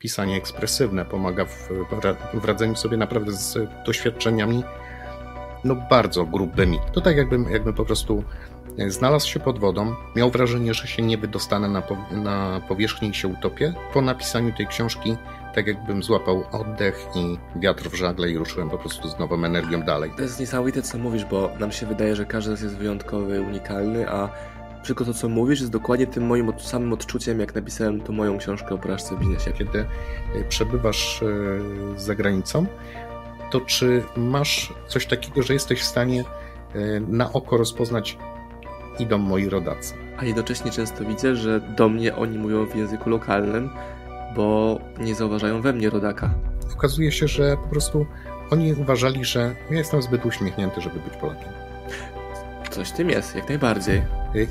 pisanie ekspresywne, pomaga w, w radzeniu sobie naprawdę z doświadczeniami no bardzo grubymi. To tak jakbym, jakbym po prostu e, znalazł się pod wodą, miał wrażenie, że się nie wydostanę na, po, na powierzchnię i się utopię. Po napisaniu tej książki, tak jakbym złapał oddech i wiatr w żagle i ruszyłem po prostu z nową energią dalej. To jest niesamowite, co mówisz, bo nam się wydaje, że każdy z nas jest wyjątkowy, unikalny, a wszystko to, co mówisz, jest dokładnie tym moim samym odczuciem, jak napisałem tą moją książkę o porażce w biznesie. Kiedy e, przebywasz e, za granicą, to czy masz coś takiego, że jesteś w stanie e, na oko rozpoznać idą moi rodacy? A jednocześnie często widzę, że do mnie oni mówią w języku lokalnym, bo nie zauważają we mnie rodaka. Okazuje się, że po prostu oni uważali, że ja jestem zbyt uśmiechnięty, żeby być Polakiem. Coś tym jest, jak najbardziej.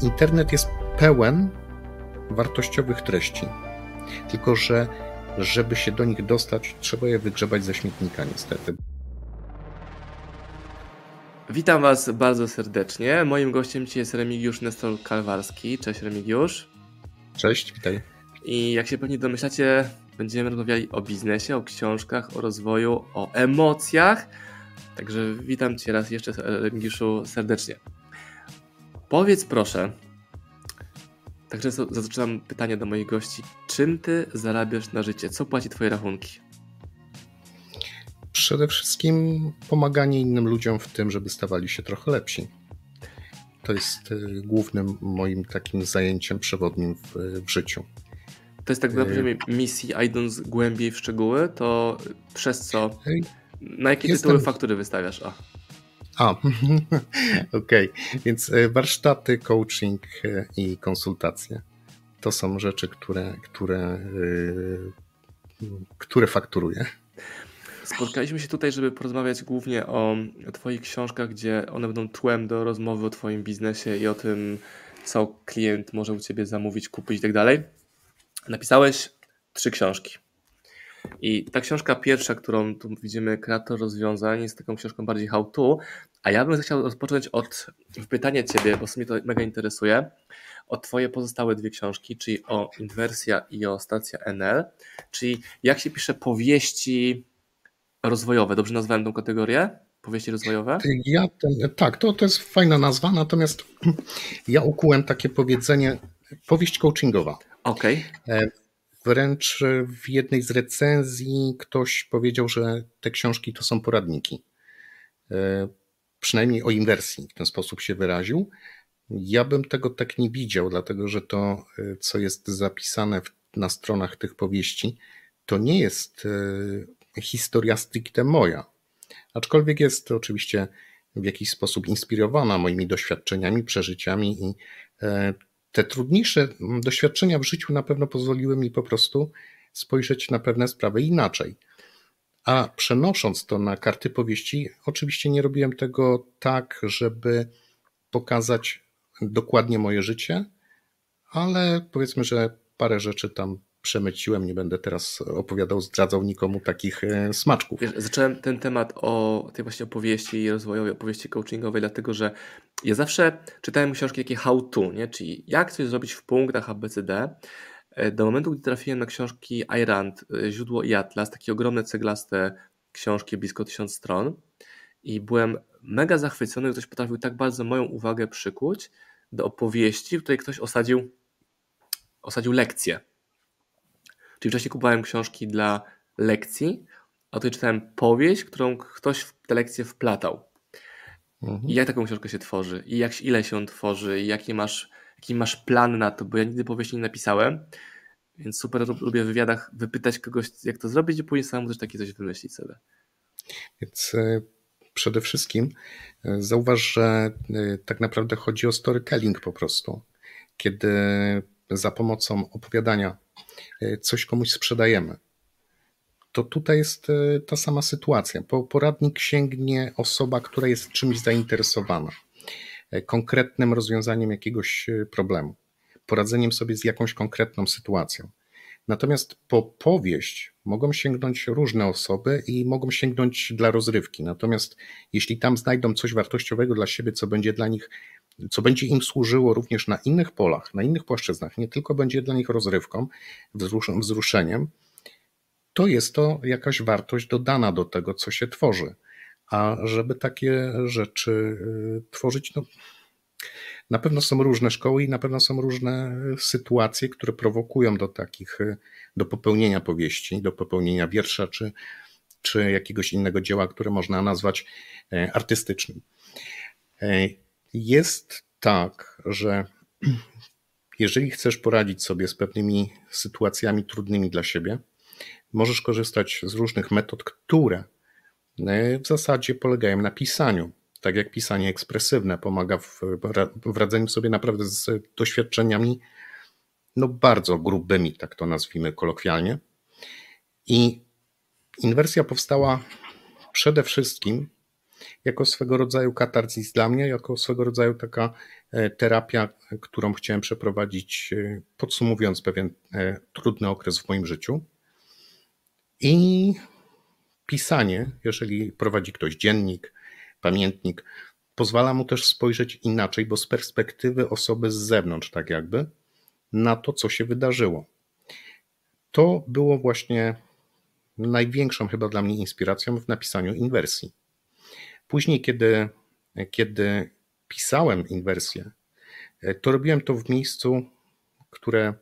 Internet jest pełen wartościowych treści. Tylko, że żeby się do nich dostać, trzeba je wygrzebać ze śmietnika, niestety. Witam Was bardzo serdecznie. Moim gościem dzisiaj jest Remigiusz Nestor Kalwarski. Cześć Remigiusz. Cześć, witaj. I jak się pewnie domyślacie, będziemy rozmawiali o biznesie, o książkach, o rozwoju, o emocjach. Także witam Cię raz jeszcze, Remigiuszu, serdecznie. Powiedz proszę, Także zaczynam pytanie do moich gości. Czym ty zarabiasz na życie? Co płaci twoje rachunki? Przede wszystkim pomaganie innym ludziom w tym, żeby stawali się trochę lepsi. To jest y, głównym moim takim zajęciem przewodnim w, w życiu. To jest tak na poziomie misji, a idąc głębiej w szczegóły, to przez co, na jakie Jestem... tytuły faktury wystawiasz? A. A, okej. Okay. Więc e, warsztaty, coaching e, i konsultacje. To są rzeczy, które, które, e, które fakturuję. Spotkaliśmy się tutaj, żeby porozmawiać głównie o Twoich książkach, gdzie one będą tłem do rozmowy o Twoim biznesie i o tym, co klient może u Ciebie zamówić, kupić i tak dalej. Napisałeś trzy książki. I ta książka pierwsza, którą tu widzimy, Kreator Rozwiązań, jest taką książką bardziej how to, a ja bym chciał rozpocząć od pytania Ciebie, bo mnie to mega interesuje, o Twoje pozostałe dwie książki, czyli o Inwersja i o Stacja NL, czyli jak się pisze powieści rozwojowe. Dobrze nazwałem tą kategorię? Powieści rozwojowe? Ja tak, to, to jest fajna nazwa, natomiast ja ukułem takie powiedzenie powieść coachingowa. Okej. Okay. Wręcz w jednej z recenzji ktoś powiedział, że te książki to są poradniki. E, przynajmniej o inwersji w ten sposób się wyraził. Ja bym tego tak nie widział, dlatego że to, e, co jest zapisane na stronach tych powieści, to nie jest e, historia stricte moja. Aczkolwiek jest oczywiście w jakiś sposób inspirowana moimi doświadczeniami, przeżyciami i te trudniejsze doświadczenia w życiu na pewno pozwoliły mi po prostu spojrzeć na pewne sprawy inaczej. A przenosząc to na karty powieści, oczywiście nie robiłem tego tak, żeby pokazać dokładnie moje życie, ale powiedzmy, że parę rzeczy tam przemyciłem. Nie będę teraz opowiadał, zdradzał nikomu takich e, smaczków. Wiesz, zacząłem ten temat o tej właśnie opowieści rozwojowej, opowieści coachingowej, dlatego że ja zawsze czytałem książki takie how to, nie? czyli jak coś zrobić w punktach ABCD. E, do momentu, gdy trafiłem na książki Irand, e, Źródło i Atlas, takie ogromne ceglaste książki, blisko tysiąc stron i byłem mega zachwycony, że ktoś potrafił tak bardzo moją uwagę przykuć do opowieści, w której ktoś osadził, osadził lekcję Czyli wcześniej kupowałem książki dla lekcji, a tutaj czytałem powieść, którą ktoś w tę lekcję wplatał. Mhm. I jak taką książkę się tworzy, i jak, ile się on tworzy, i jaki masz, jaki masz plan na to, bo ja nigdy powieści nie napisałem, więc super lubię w wywiadach wypytać kogoś, jak to zrobić, i później samemu też takie coś wymyślić sobie. Więc e, przede wszystkim e, zauważ, że e, tak naprawdę chodzi o storytelling po prostu. Kiedy za pomocą opowiadania coś komuś sprzedajemy. To tutaj jest e, ta sama sytuacja. Po poradnik sięgnie osoba, która jest czymś zainteresowana, e, konkretnym rozwiązaniem jakiegoś problemu, poradzeniem sobie z jakąś konkretną sytuacją. Natomiast po powieść mogą sięgnąć różne osoby i mogą sięgnąć dla rozrywki. Natomiast jeśli tam znajdą coś wartościowego dla siebie, co będzie dla nich co będzie im służyło również na innych polach, na innych płaszczyznach, nie tylko będzie dla nich rozrywką, wzruszeniem, to jest to jakaś wartość dodana do tego, co się tworzy. A żeby takie rzeczy y, tworzyć, no, na pewno są różne szkoły i na pewno są różne sytuacje, które prowokują do takich, y, do popełnienia powieści, do popełnienia wiersza czy, czy jakiegoś innego dzieła, które można nazwać artystycznym. Jest tak, że jeżeli chcesz poradzić sobie z pewnymi sytuacjami trudnymi dla siebie, możesz korzystać z różnych metod, które e, w zasadzie polegają na pisaniu. Tak jak pisanie ekspresywne pomaga w, w radzeniu sobie naprawdę z doświadczeniami no bardzo grubymi, tak to nazwijmy kolokwialnie. I inwersja powstała przede wszystkim jako swego rodzaju katarzis dla mnie, jako swego rodzaju taka e, terapia, którą chciałem przeprowadzić, e, podsumowując pewien trudny okres w moim życiu. I pisanie, jeżeli prowadzi ktoś dziennik, pamiętnik, pozwala mu też spojrzeć inaczej, bo z perspektywy osoby z zewnątrz, tak jakby, na to, co się wydarzyło. To było właśnie największą chyba dla mnie inspiracją w napisaniu inwersji. Później, kiedy, kiedy pisałem inwersję, to robiłem to w miejscu, które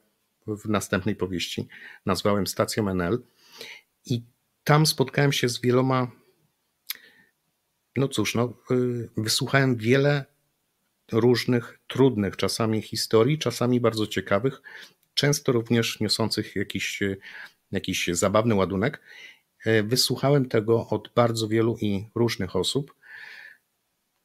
w następnej powieści nazwałem stacją NL i tam spotkałem się z wieloma, no cóż, no, y, wysłuchałem wiele różnych, trudnych czasami historii, czasami bardzo ciekawych, często również niosących jakiś, jakiś zabawny ładunek. E, wysłuchałem tego od bardzo wielu i różnych osób.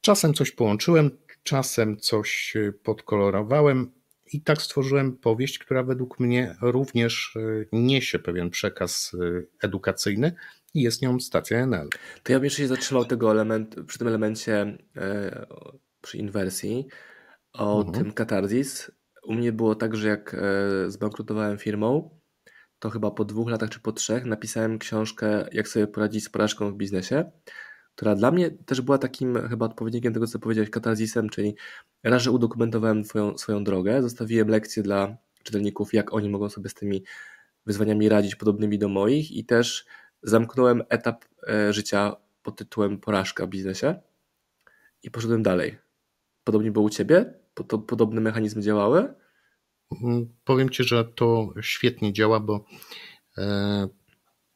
Czasem coś połączyłem, czasem coś podkolorowałem, i tak stworzyłem powieść, która według mnie również e, niesie pewien przekaz e, edukacyjny i jest nią stacja NL. To ja bym jeszcze się zatrzymał tego element, przy tym elemencie e, przy inwersji o mhm. tym katarzis. U mnie było tak, że jak zbankrutowałem firmą, to chyba po dwóch latach czy po trzech napisałem książkę Jak sobie poradzić z porażką w biznesie która dla mnie też była takim chyba odpowiednikiem tego, co powiedziałeś, katarzisem, czyli raz, że udokumentowałem twoją, swoją drogę, zostawiłem lekcje dla czytelników, jak oni mogą sobie z tymi wyzwaniami radzić, podobnymi do moich i też zamknąłem etap e, życia pod tytułem porażka w biznesie i poszedłem dalej. Podobnie było u Ciebie? Podobne mechanizmy działały? Mm, powiem Ci, że to świetnie działa, bo e,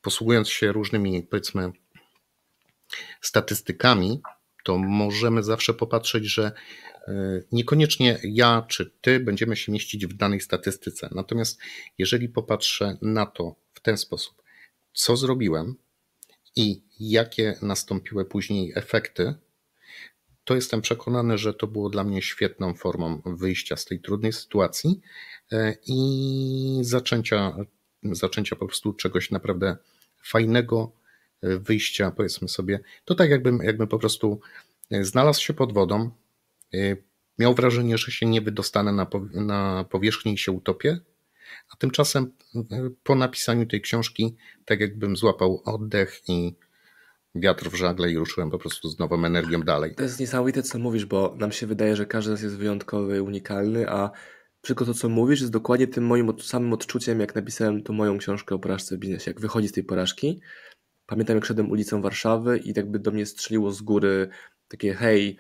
posługując się różnymi, powiedzmy, statystykami, to możemy zawsze popatrzeć, że e, niekoniecznie ja czy ty będziemy się mieścić w danej statystyce. Natomiast jeżeli popatrzę na to w ten sposób, co zrobiłem i jakie nastąpiły później efekty, to jestem przekonany, że to było dla mnie świetną formą wyjścia z tej trudnej sytuacji e, i zaczęcia, zaczęcia po prostu czegoś naprawdę fajnego, wyjścia, powiedzmy sobie, to tak jakbym, jakbym po prostu e, znalazł się pod wodą, e, miał wrażenie, że się nie wydostanę na, powierzchnię i się utopię, a tymczasem e, po napisaniu tej książki, tak jakbym złapał oddech i wiatr w żagle i ruszyłem po prostu z nową energią dalej. To jest niesamowite, co mówisz, bo nam się wydaje, że każdy z nas jest wyjątkowy, unikalny, a wszystko to, co mówisz, jest dokładnie tym moim samym odczuciem, jak napisałem tą moją książkę o porażce w biznesie. Jak wychodzi z tej porażki, Pamiętam, jak szedłem ulicą Warszawy i tak by do mnie strzeliło z góry takie hej,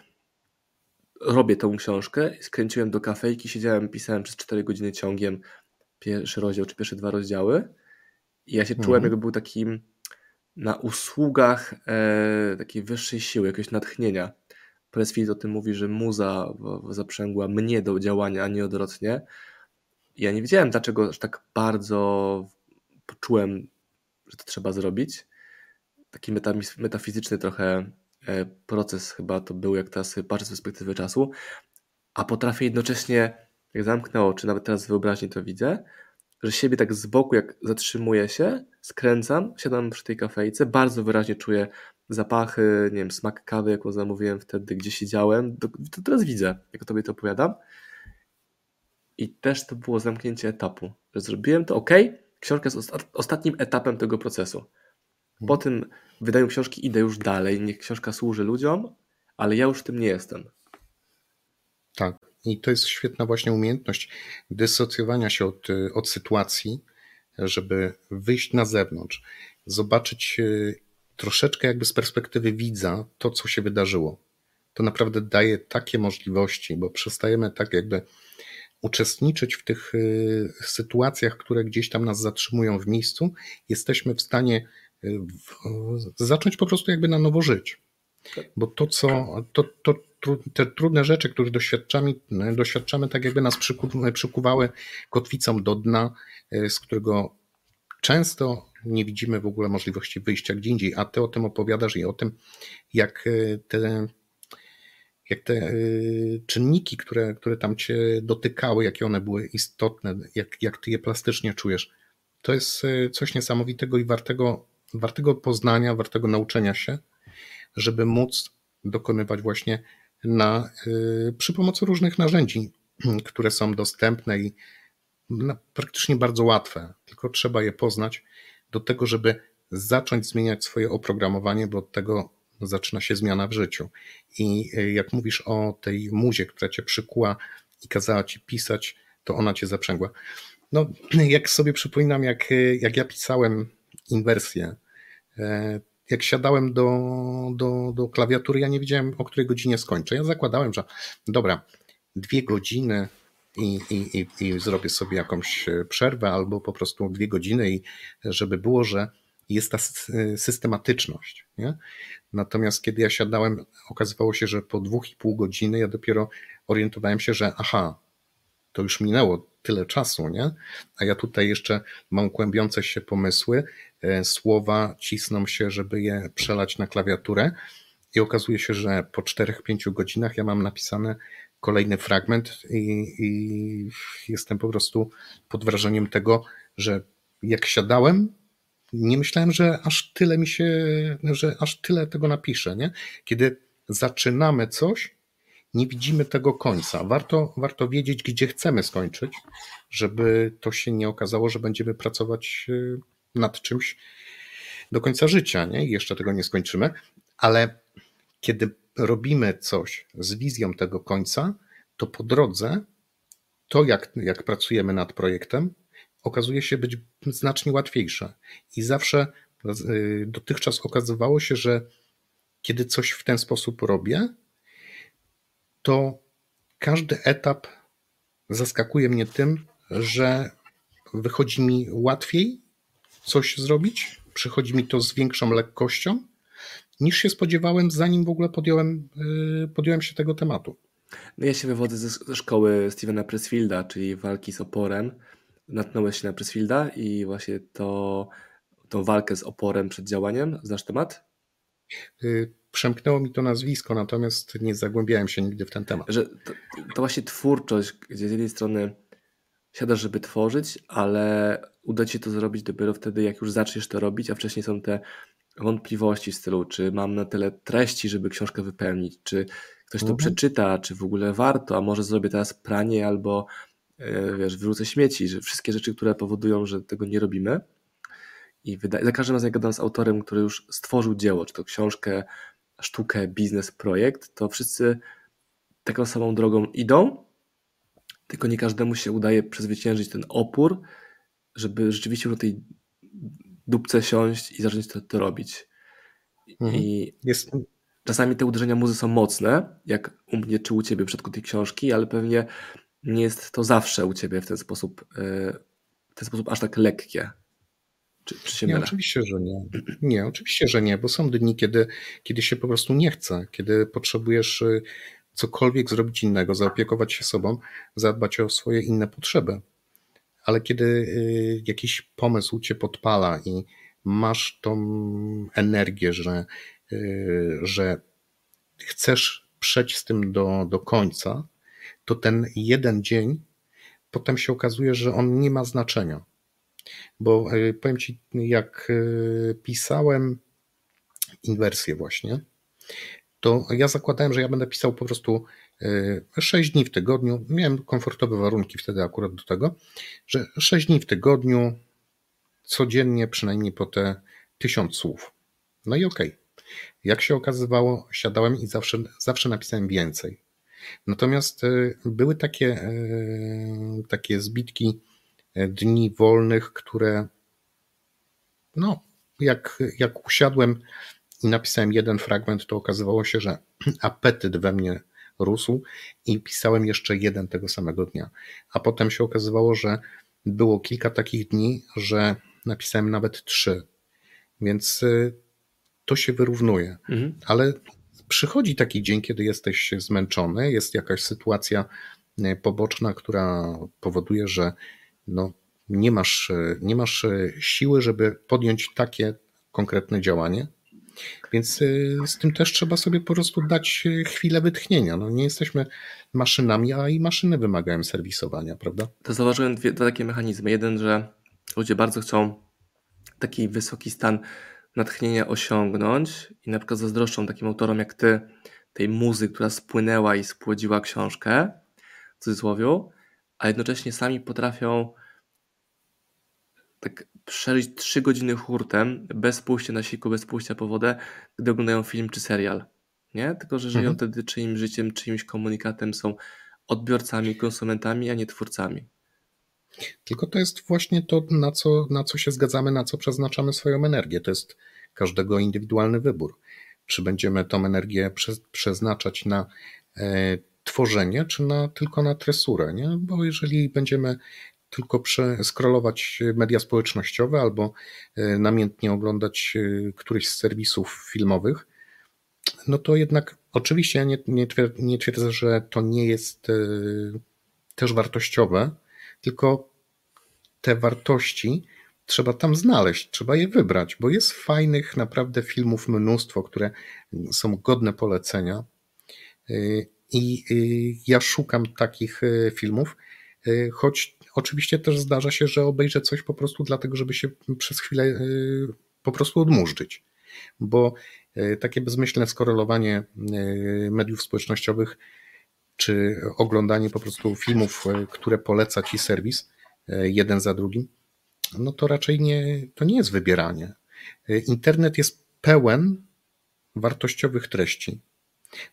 robię tą książkę. Skręciłem do kafejki, siedziałem, pisałem przez 4 godziny ciągiem pierwszy rozdział czy pierwsze dwa rozdziały. I ja się mhm. czułem, jakby był takim na usługach e, takiej wyższej siły, jakiegoś natchnienia. Pressfield o tym mówi, że muza zaprzęgła mnie do działania, a nie odwrotnie. I ja nie wiedziałem, dlaczego aż tak bardzo poczułem, że to trzeba zrobić taki metafizyczny trochę e, proces chyba to był, jak teraz patrzę z perspektywy czasu, a potrafię jednocześnie, jak zamknę oczy, nawet teraz w wyobraźni to widzę, że siebie tak z boku, jak zatrzymuję się, skręcam, siadam przy tej kafejce, bardzo wyraźnie czuję zapachy, nie wiem, smak kawy, jaką zamówiłem wtedy, gdzie siedziałem, to, to teraz widzę, jak tobie to opowiadam. I też to było zamknięcie etapu, że zrobiłem to, ok, książka jest ostatnim etapem tego procesu. Po tym wydaniu książki idę już dalej. Niech książka służy ludziom, ale ja już tym nie jestem. Tak. I to jest świetna właśnie umiejętność dysocjowania się od, od sytuacji żeby wyjść na zewnątrz, zobaczyć troszeczkę jakby z perspektywy widza to, co się wydarzyło. To naprawdę daje takie możliwości, bo przestajemy tak jakby uczestniczyć w tych y, sytuacjach, które gdzieś tam nas zatrzymują w miejscu, jesteśmy w stanie zacząć po prostu jakby na nowo żyć. Bo to, co, to, to, te trudne rzeczy, które doświadczamy, doświadczamy tak jakby nas przykuwały kotwicą do dna, y, z którego często nie widzimy w ogóle możliwości wyjścia gdzie indziej, a ty o tym opowiadasz i o tym, jak te jak te y, czynniki, które, które tam cię dotykały, jakie one były istotne, jak, jak ty je plastycznie czujesz. To jest coś niesamowitego i wartego, wartego poznania, wartego nauczenia się, żeby móc dokonywać właśnie na, y, przy pomocy różnych narzędzi, które są dostępne i praktycznie bardzo łatwe, tylko trzeba je poznać do tego, żeby zacząć zmieniać swoje oprogramowanie, bo od tego zaczyna się zmiana w życiu. I e, jak mówisz o tej muzie, która cię przykuła i kazała ci pisać, to ona cię zaprzęgła. No, jak sobie przypominam, jak, e, jak ja pisałem inwersję, e, jak siadałem do, do, do klawiatury, ja nie wiedziałem, o której godzinie skończę. Ja zakładałem, że dobra, dwie godziny i, i, i, i zrobię sobie jakąś przerwę, albo po prostu dwie godziny, i żeby było, że jest ta systematyczność. Nie? Natomiast kiedy ja siadałem, okazywało się, że po dwóch i pół godziny ja dopiero orientowałem się, że aha, to już minęło tyle czasu, nie? A ja tutaj jeszcze mam kłębiące się pomysły, e, słowa cisną się, żeby je przelać na klawiaturę i okazuje się, że po 4-5 godzinach ja mam napisany kolejny fragment i, i jestem po prostu pod wrażeniem tego, że jak siadałem, nie myślałem, że aż tyle mi się, że aż tyle tego napiszę, nie? Kiedy zaczynamy coś, nie widzimy tego końca. Warto, warto wiedzieć, gdzie chcemy skończyć, żeby to się nie okazało, że będziemy pracować y, nad czymś do końca życia, nie? I jeszcze tego nie skończymy, ale kiedy robimy coś z wizją tego końca, to po drodze to, jak, jak pracujemy nad projektem, okazuje się być znacznie łatwiejsze. I zawsze y, dotychczas okazywało się, że kiedy coś w ten sposób robię, to każdy etap zaskakuje mnie tym, że wychodzi mi łatwiej coś zrobić, przychodzi mi to z większą lekkością, niż się spodziewałem, zanim w ogóle podjąłem, y, podjąłem się tego tematu. No ja się wywodzę ze, szkoły Stevena Pressfielda, czyli walki z oporem natknąłeś się na Pressfielda i właśnie to, tą walkę z oporem przed działaniem. Znasz temat? Przemknęło mi to nazwisko, natomiast nie zagłębiałem się nigdy w ten temat. Że to, to właśnie twórczość, gdzie z jednej strony siadasz, żeby tworzyć, ale uda ci się to zrobić dopiero wtedy, jak już zaczniesz to robić, a wcześniej są te wątpliwości w stylu, czy mam na tyle treści, żeby książkę wypełnić, czy ktoś to mhm. przeczyta, czy w ogóle warto, a może zrobię teraz pranie albo E, wiesz, wyrzucę śmieci, że wszystkie rzeczy, które powodują, że tego nie robimy. I wydaje, za każdym razem, jak gadam z autorem, który już stworzył dzieło, czy to książkę, sztukę, biznes, projekt, to wszyscy taką samą drogą idą, tylko nie każdemu się udaje przezwyciężyć ten opór, żeby rzeczywiście na tej dupce siąść i zacząć to, to robić. Mhm. I Jest... czasami te uderzenia muzy są mocne, jak u mnie czy u ciebie w przypadku tej książki, ale pewnie nie jest to zawsze u ciebie w ten sposób, e, w ten sposób aż tak lekkie. Czy, czy nie, mylę? oczywiście, że nie. Nie, oczywiście, że nie, bo są dni, kiedy, kiedy się po prostu nie chce, kiedy potrzebujesz e, cokolwiek zrobić innego, zaopiekować się sobą, zadbać o swoje inne potrzeby. Ale kiedy e, jakiś pomysł cię podpala i masz tą energię, że, że chcesz przejść z tym do, do końca, to ten jeden dzień potem się okazuje, że on nie ma znaczenia. Bo e, powiem Ci, jak e, pisałem inwersję właśnie, to ja zakładałem, że ja będę pisał po prostu 6 e, dni w tygodniu. Miałem komfortowe warunki wtedy akurat do tego, że 6 dni w tygodniu, codziennie przynajmniej po te tysiąc słów. No i okej. Okay. Jak się okazywało, siadałem i zawsze, zawsze napisałem więcej. Natomiast były takie, takie zbitki dni wolnych, które no, jak, jak usiadłem i napisałem jeden fragment, to okazywało się, że apetyt we mnie rósł i pisałem jeszcze jeden tego samego dnia. A potem się okazywało, że było kilka takich dni, że napisałem nawet trzy. Więc y, to się wyrównuje. Mhm. Ale przychodzi taki dzień, kiedy jesteś zmęczony, jest jakaś sytuacja y, poboczna, która powoduje, że no, nie, masz, nie masz siły, żeby podjąć takie konkretne działanie. Więc y, z tym też trzeba sobie po prostu dać y, chwilę wytchnienia. No, nie jesteśmy maszynami, a i maszyny wymagają serwisowania, prawda? To zauważyłem dwie, dwa takie mechanizmy. Jeden, że ludzie bardzo chcą taki wysoki stan natchnienia osiągnąć i na przykład zazdroszczą takim autorom jak ty tej muzy, która spłynęła i spłodziła książkę, w cudzysłowie, a jednocześnie sami potrafią tak przeżyć 3 godziny hurtem, bez pójścia na siku, bez pójścia po wodę, gdy oglądają film czy serial. Nie? Tylko, że żyją mhm. wtedy czyimś życiem, czyimś komunikatem, są odbiorcami, konsumentami, a nie twórcami. Tylko to jest właśnie to, na co, na co się zgadzamy, na co przeznaczamy swoją energię. To jest każdego indywidualny wybór. Czy będziemy tą energię prze, przeznaczać na e, tworzenie, czy na, tylko na tresurę, nie? Bo jeżeli będziemy tylko przeskrolować media społecznościowe albo e, namiętnie oglądać e, któryś z serwisów filmowych, no to jednak oczywiście ja nie, nie, nie twierdzę, że to nie jest e, też wartościowe, tylko te wartości trzeba tam znaleźć, trzeba je wybrać, bo jest fajnych naprawdę filmów mnóstwo, które są godne polecenia. I ja szukam takich filmów, choć Oczywiście też zdarza się, że obejrzę coś po prostu dlatego, żeby się przez chwilę y, po prostu odmurzyć, bo y, takie bezmyślne skorelowanie y, mediów społecznościowych czy oglądanie po prostu filmów, które poleca ci serwis jeden za drugim, no to raczej nie, to nie jest wybieranie. Internet jest pełen wartościowych treści,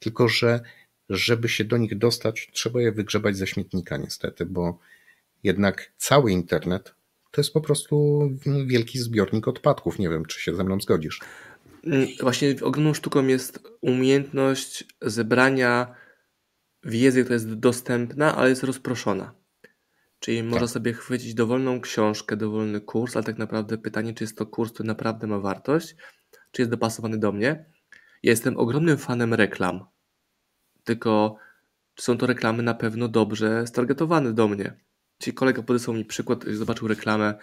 tylko że żeby się do nich dostać, trzeba je wygrzebać ze śmietnika niestety, bo jednak cały internet to jest po prostu wielki zbiornik odpadków. Nie wiem, czy się ze mną zgodzisz. Mm, właśnie ogromną sztuką jest umiejętność zebrania wiedzy, która jest dostępna, ale jest rozproszona. Czyli tak. można sobie chwycić dowolną książkę, dowolny kurs, ale tak naprawdę pytanie, czy jest to kurs, który naprawdę ma wartość, czy jest dopasowany do mnie. Ja jestem ogromnym fanem reklam, tylko czy są to reklamy na pewno dobrze stargetowane do mnie. Czyli kolega podesłał mi przykład, zobaczył reklamę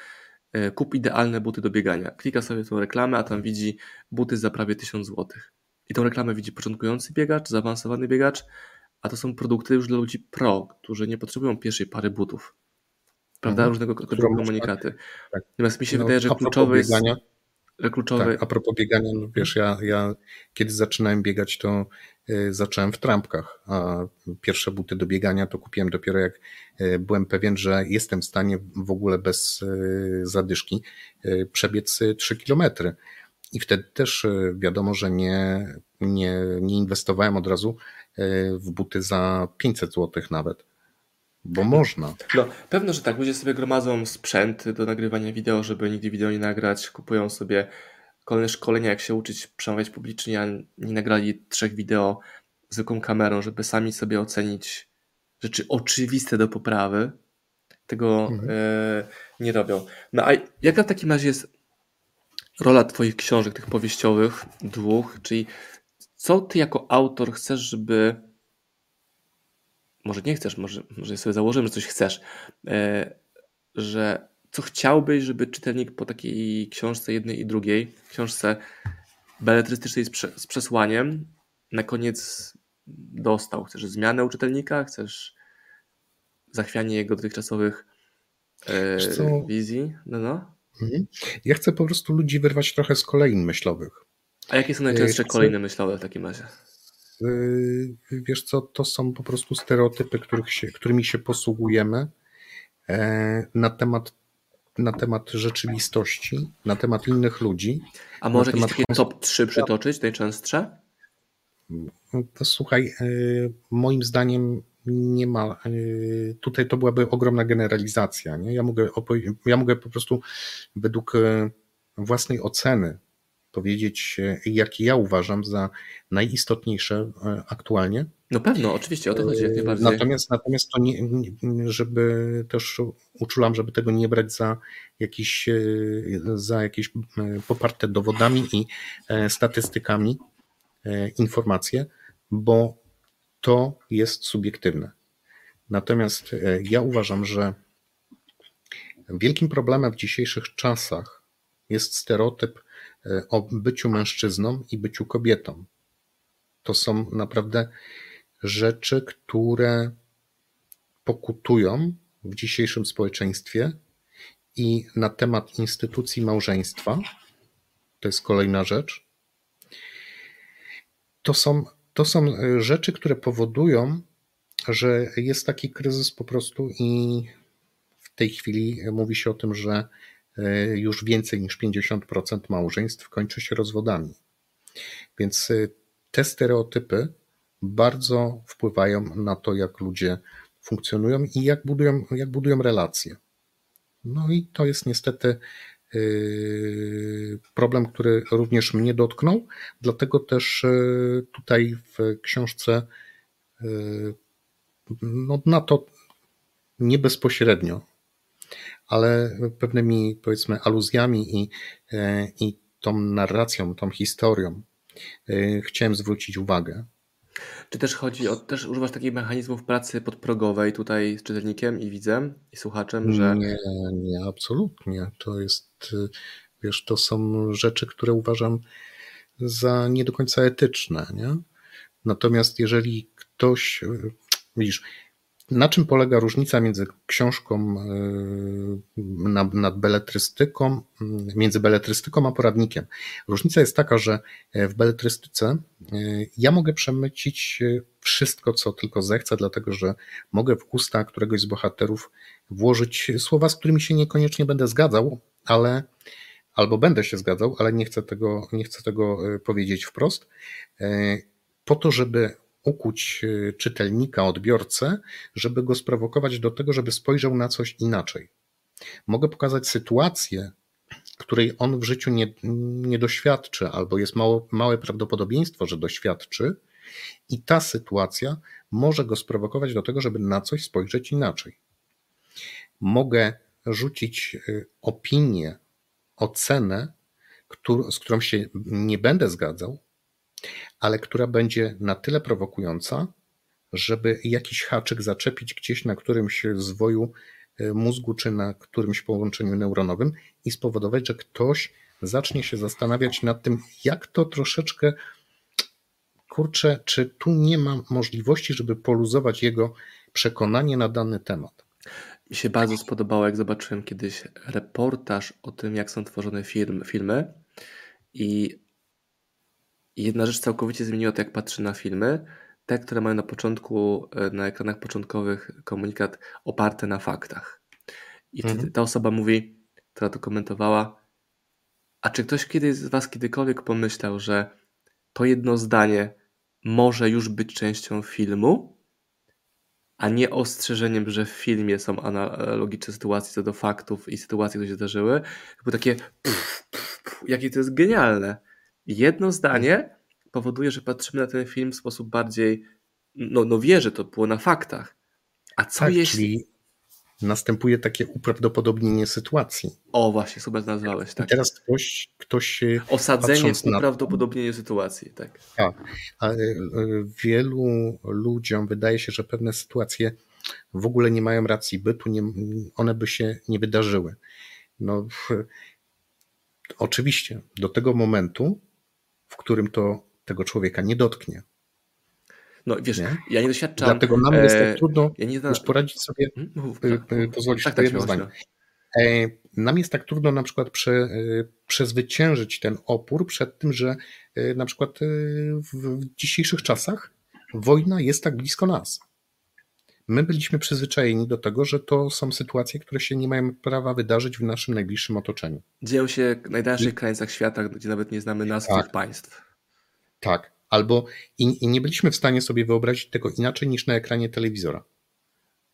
e, kup idealne buty do biegania. Klika sobie tą reklamę, a tam widzi buty za prawie 1000 zł. I tą reklamę widzi początkujący biegacz, zaawansowany biegacz, a to są produkty już dla ludzi pro, którzy nie potrzebują pierwszej pary butów. Prawda? Mhm. Różnego rodzaju komunikaty. Tak. Natomiast mi się no, wydaje, że kluczowe jest kluczowy. Tak, a propos biegania, no wiesz, ja, ja kiedy zaczynałem biegać, to y, zacząłem w trampkach, a pierwsze buty do biegania to kupiłem dopiero jak y, byłem pewien, że jestem w stanie w ogóle bez y, zadyszki przebiec 3 kilometry. I wtedy też wiadomo, że nie, nie, nie inwestowałem od razu w buty za 500 zł nawet. Bo można. No, pewno, że tak. Ludzie sobie gromadzą sprzęt do nagrywania wideo, żeby nigdy wideo nie nagrać. Kupują sobie kolejne szkolenia, jak się uczyć przemawiać publicznie, a nie nagrali trzech wideo zwykłą kamerą, żeby sami sobie ocenić rzeczy oczywiste do poprawy. Tego mhm. e, nie robią. No a jaka w takim razie jest rola Twoich książek, tych powieściowych, dwóch, czyli co Ty jako autor chcesz, żeby może nie chcesz, może, może sobie założymy, że coś chcesz, e, że co chciałbyś, żeby czytelnik po takiej książce jednej i drugiej, książce beletrystycznej z, prze, z przesłaniem, na koniec dostał? Chcesz zmianę u czytelnika? Chcesz zachwianie jego dotychczasowych e, wizji? No, no. Mhm. Ja chcę po prostu ludzi wyrwać trochę z kolejn myślowych. A jakie są najczęstsze chcę... kolejne myślowe w takim razie? Y, wiesz co, to są po prostu stereotypy, których się, którymi się posługujemy e, na temat, na temat rzeczywistości, na temat innych ludzi. A może jakieś takie top 3 przytoczyć, najczęstsze? No, słuchaj, e, moim zdaniem nie ma, tutaj to byłaby ogromna generalizacja. Nie? Ja, mogę ja mogę po prostu według własnej oceny powiedzieć, jakie ja uważam za najistotniejsze aktualnie. No pewno, oczywiście, o to chodzi jak najbardziej. Natomiast, natomiast to nie, żeby też uczulam, żeby tego nie brać za jakieś, za jakieś poparte dowodami i statystykami informacje, bo to jest subiektywne. Natomiast ja uważam, że wielkim problemem w dzisiejszych czasach jest stereotyp o byciu mężczyzną i byciu kobietą. To są naprawdę rzeczy, które pokutują w dzisiejszym społeczeństwie i na temat instytucji małżeństwa, to jest kolejna rzecz, to są, to są rzeczy, które powodują, że jest taki kryzys po prostu i w tej chwili mówi się o tym, że e, już więcej niż 50% małżeństw kończy się rozwodami. Więc e, te stereotypy bardzo wpływają na to, jak ludzie funkcjonują i jak budują, jak budują relacje. No i to jest niestety yy, problem, który również mnie dotknął, dlatego też tutaj w książce no, na to nie bezpośrednio, ale pewnymi powiedzmy aluzjami i, i tą narracją, tą historią chciałem zwrócić uwagę. Czy też chodzi o, też używasz takich mechanizmów pracy podprogowej tutaj z czytelnikiem i widzem i słuchaczem, że... Nie, nie, absolutnie. To jest, wiesz, to są rzeczy, które uważam za nie do końca etyczne, nie? Natomiast jeżeli ktoś, widzisz, na czym polega różnica między książką e, nad beletrystyką, między beletrystyką a poradnikiem? Różnica jest taka, że e, w beletrystyce e, ja mogę przemycić wszystko, co tylko zechcę, dlatego że mogę w usta któregoś z bohaterów włożyć słowa, z którymi się niekoniecznie będę zgadzał, ale albo będę się zgadzał, ale nie chcę tego, nie chcę tego powiedzieć wprost, po to, żeby ukuć y, czytelnika, odbiorcę, żeby go sprowokować do tego, żeby spojrzał na coś inaczej. Mogę pokazać sytuację, której on w życiu nie, nie doświadczy, albo jest mało, małe prawdopodobieństwo, że doświadczy, i ta sytuacja może go sprowokować do tego, żeby na coś spojrzeć inaczej. Mogę rzucić y, opinię, ocenę, z którą się nie będę zgadzał, ale która będzie na tyle prowokująca, żeby jakiś haczyk zaczepić gdzieś na którymś zwoju e, mózgu czy na którymś połączeniu neuronowym i spowodować, że ktoś zacznie się zastanawiać nad tym, jak to troszeczkę kurczę, czy tu nie ma możliwości, żeby poluzować jego przekonanie na dany temat. Mi się bardzo spodobało, jak zobaczyłem kiedyś reportaż o tym, jak są tworzone film, filmy i i jedna rzecz całkowicie zmieniła to, jak patrzę na filmy. Te, które mają na początku, e, na ekranach początkowych komunikat oparty na faktach. I mhm. ta osoba mówi, która to komentowała, a czy ktoś kiedyś z Was kiedykolwiek pomyślał, że to jedno zdanie może już być częścią filmu, a nie ostrzeżeniem, że w filmie są analogiczne sytuacje co do faktów i sytuacji, które się zdarzyły? Było takie, pff, pff, pff, jakie to jest genialne. Jedno zdanie powoduje, że patrzymy na ten film w sposób bardziej, no, no wie, że to było na faktach. A co tak, jeśli... Czyli następuje takie uprawdopodobnienie sytuacji. O, właśnie, super nazwałeś, tak. I teraz ktoś, ktoś Osadzenie w uprawdopodobnieniu sytuacji, tak. Tak, ale wielu ludziom wydaje się, że pewne sytuacje w ogóle nie mają racji bytu, nie, one by się nie wydarzyły. No, oczywiście, do tego momentu w którym to tego człowieka nie dotknie. No wiesz, nie? ja nie doświadczam. Dlatego nam jest tak e, trudno ja nie już poradzić sobie, hmm? Mów, tak, e, pozwolić tak, tak, jedno zdanie. E, nam jest tak trudno na przykład prze, przezwyciężyć ten opór przed tym, że na przykład w dzisiejszych czasach wojna jest tak blisko nas. My byliśmy przyzwyczajeni do tego, że to są sytuacje, które się nie mają prawa wydarzyć w naszym najbliższym otoczeniu. Dzieją się w najdalszych I... krańcach świata, gdzie nawet nie znamy nazw tak. tych państw. Tak, Albo i, i nie byliśmy w stanie sobie wyobrazić tego inaczej niż na ekranie telewizora.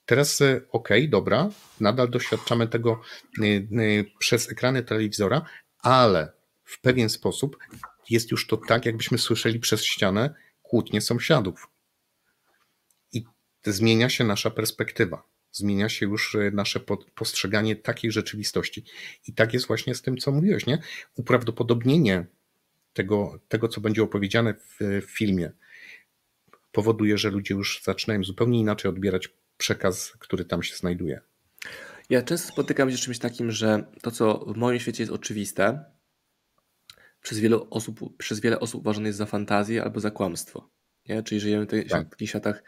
Teraz, e, ok, dobra, nadal doświadczamy tego e, e, przez ekrany telewizora, ale w pewien sposób jest już to tak, jakbyśmy słyszeli przez ścianę kłótnie sąsiadów. Zmienia się nasza perspektywa, zmienia się już nasze postrzeganie takiej rzeczywistości. I tak jest właśnie z tym, co mówiłeś, nie? Uprawdopodobnienie tego, tego co będzie opowiedziane w, w filmie, powoduje, że ludzie już zaczynają zupełnie inaczej odbierać przekaz, który tam się znajduje. Ja często spotykam się z czymś takim, że to, co w moim świecie jest oczywiste, przez wiele osób, przez wiele osób uważane jest za fantazję albo za kłamstwo. Nie? Czyli żyjemy w tak. takich światach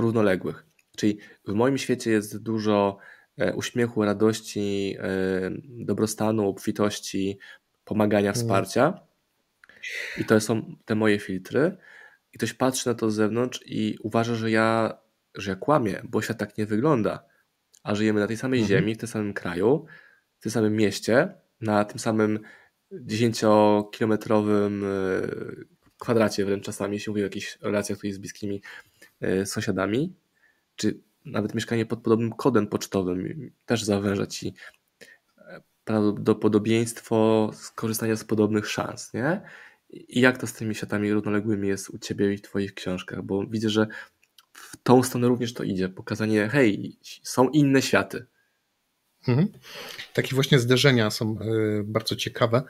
równoległych. Czyli w moim świecie jest dużo e, uśmiechu, radości, e, dobrostanu, obfitości, pomagania, mhm. wsparcia. I to są te moje filtry. I ktoś patrzy na to z zewnątrz i uważa, że ja że ja kłamię, bo świat tak nie wygląda. A żyjemy na tej samej mhm. ziemi, w tym samym kraju, w tym samym mieście, na tym samym 10-kilometrowym e, kwadracie wręcz czasami, się mówi o jakichś relacjach tutaj z bliskimi sąsiadami, czy nawet mieszkanie pod podobnym kodem pocztowym też zawęża ci e, prawdopodobieństwo skorzystania z podobnych szans, nie? I jak to z tymi światami równoległymi jest u ciebie i w twoich książkach? Bo widzę, że w tą stronę również to idzie. Pokazanie, hej, są inne światy. Mhm. Takie właśnie zderzenia są e, bardzo ciekawe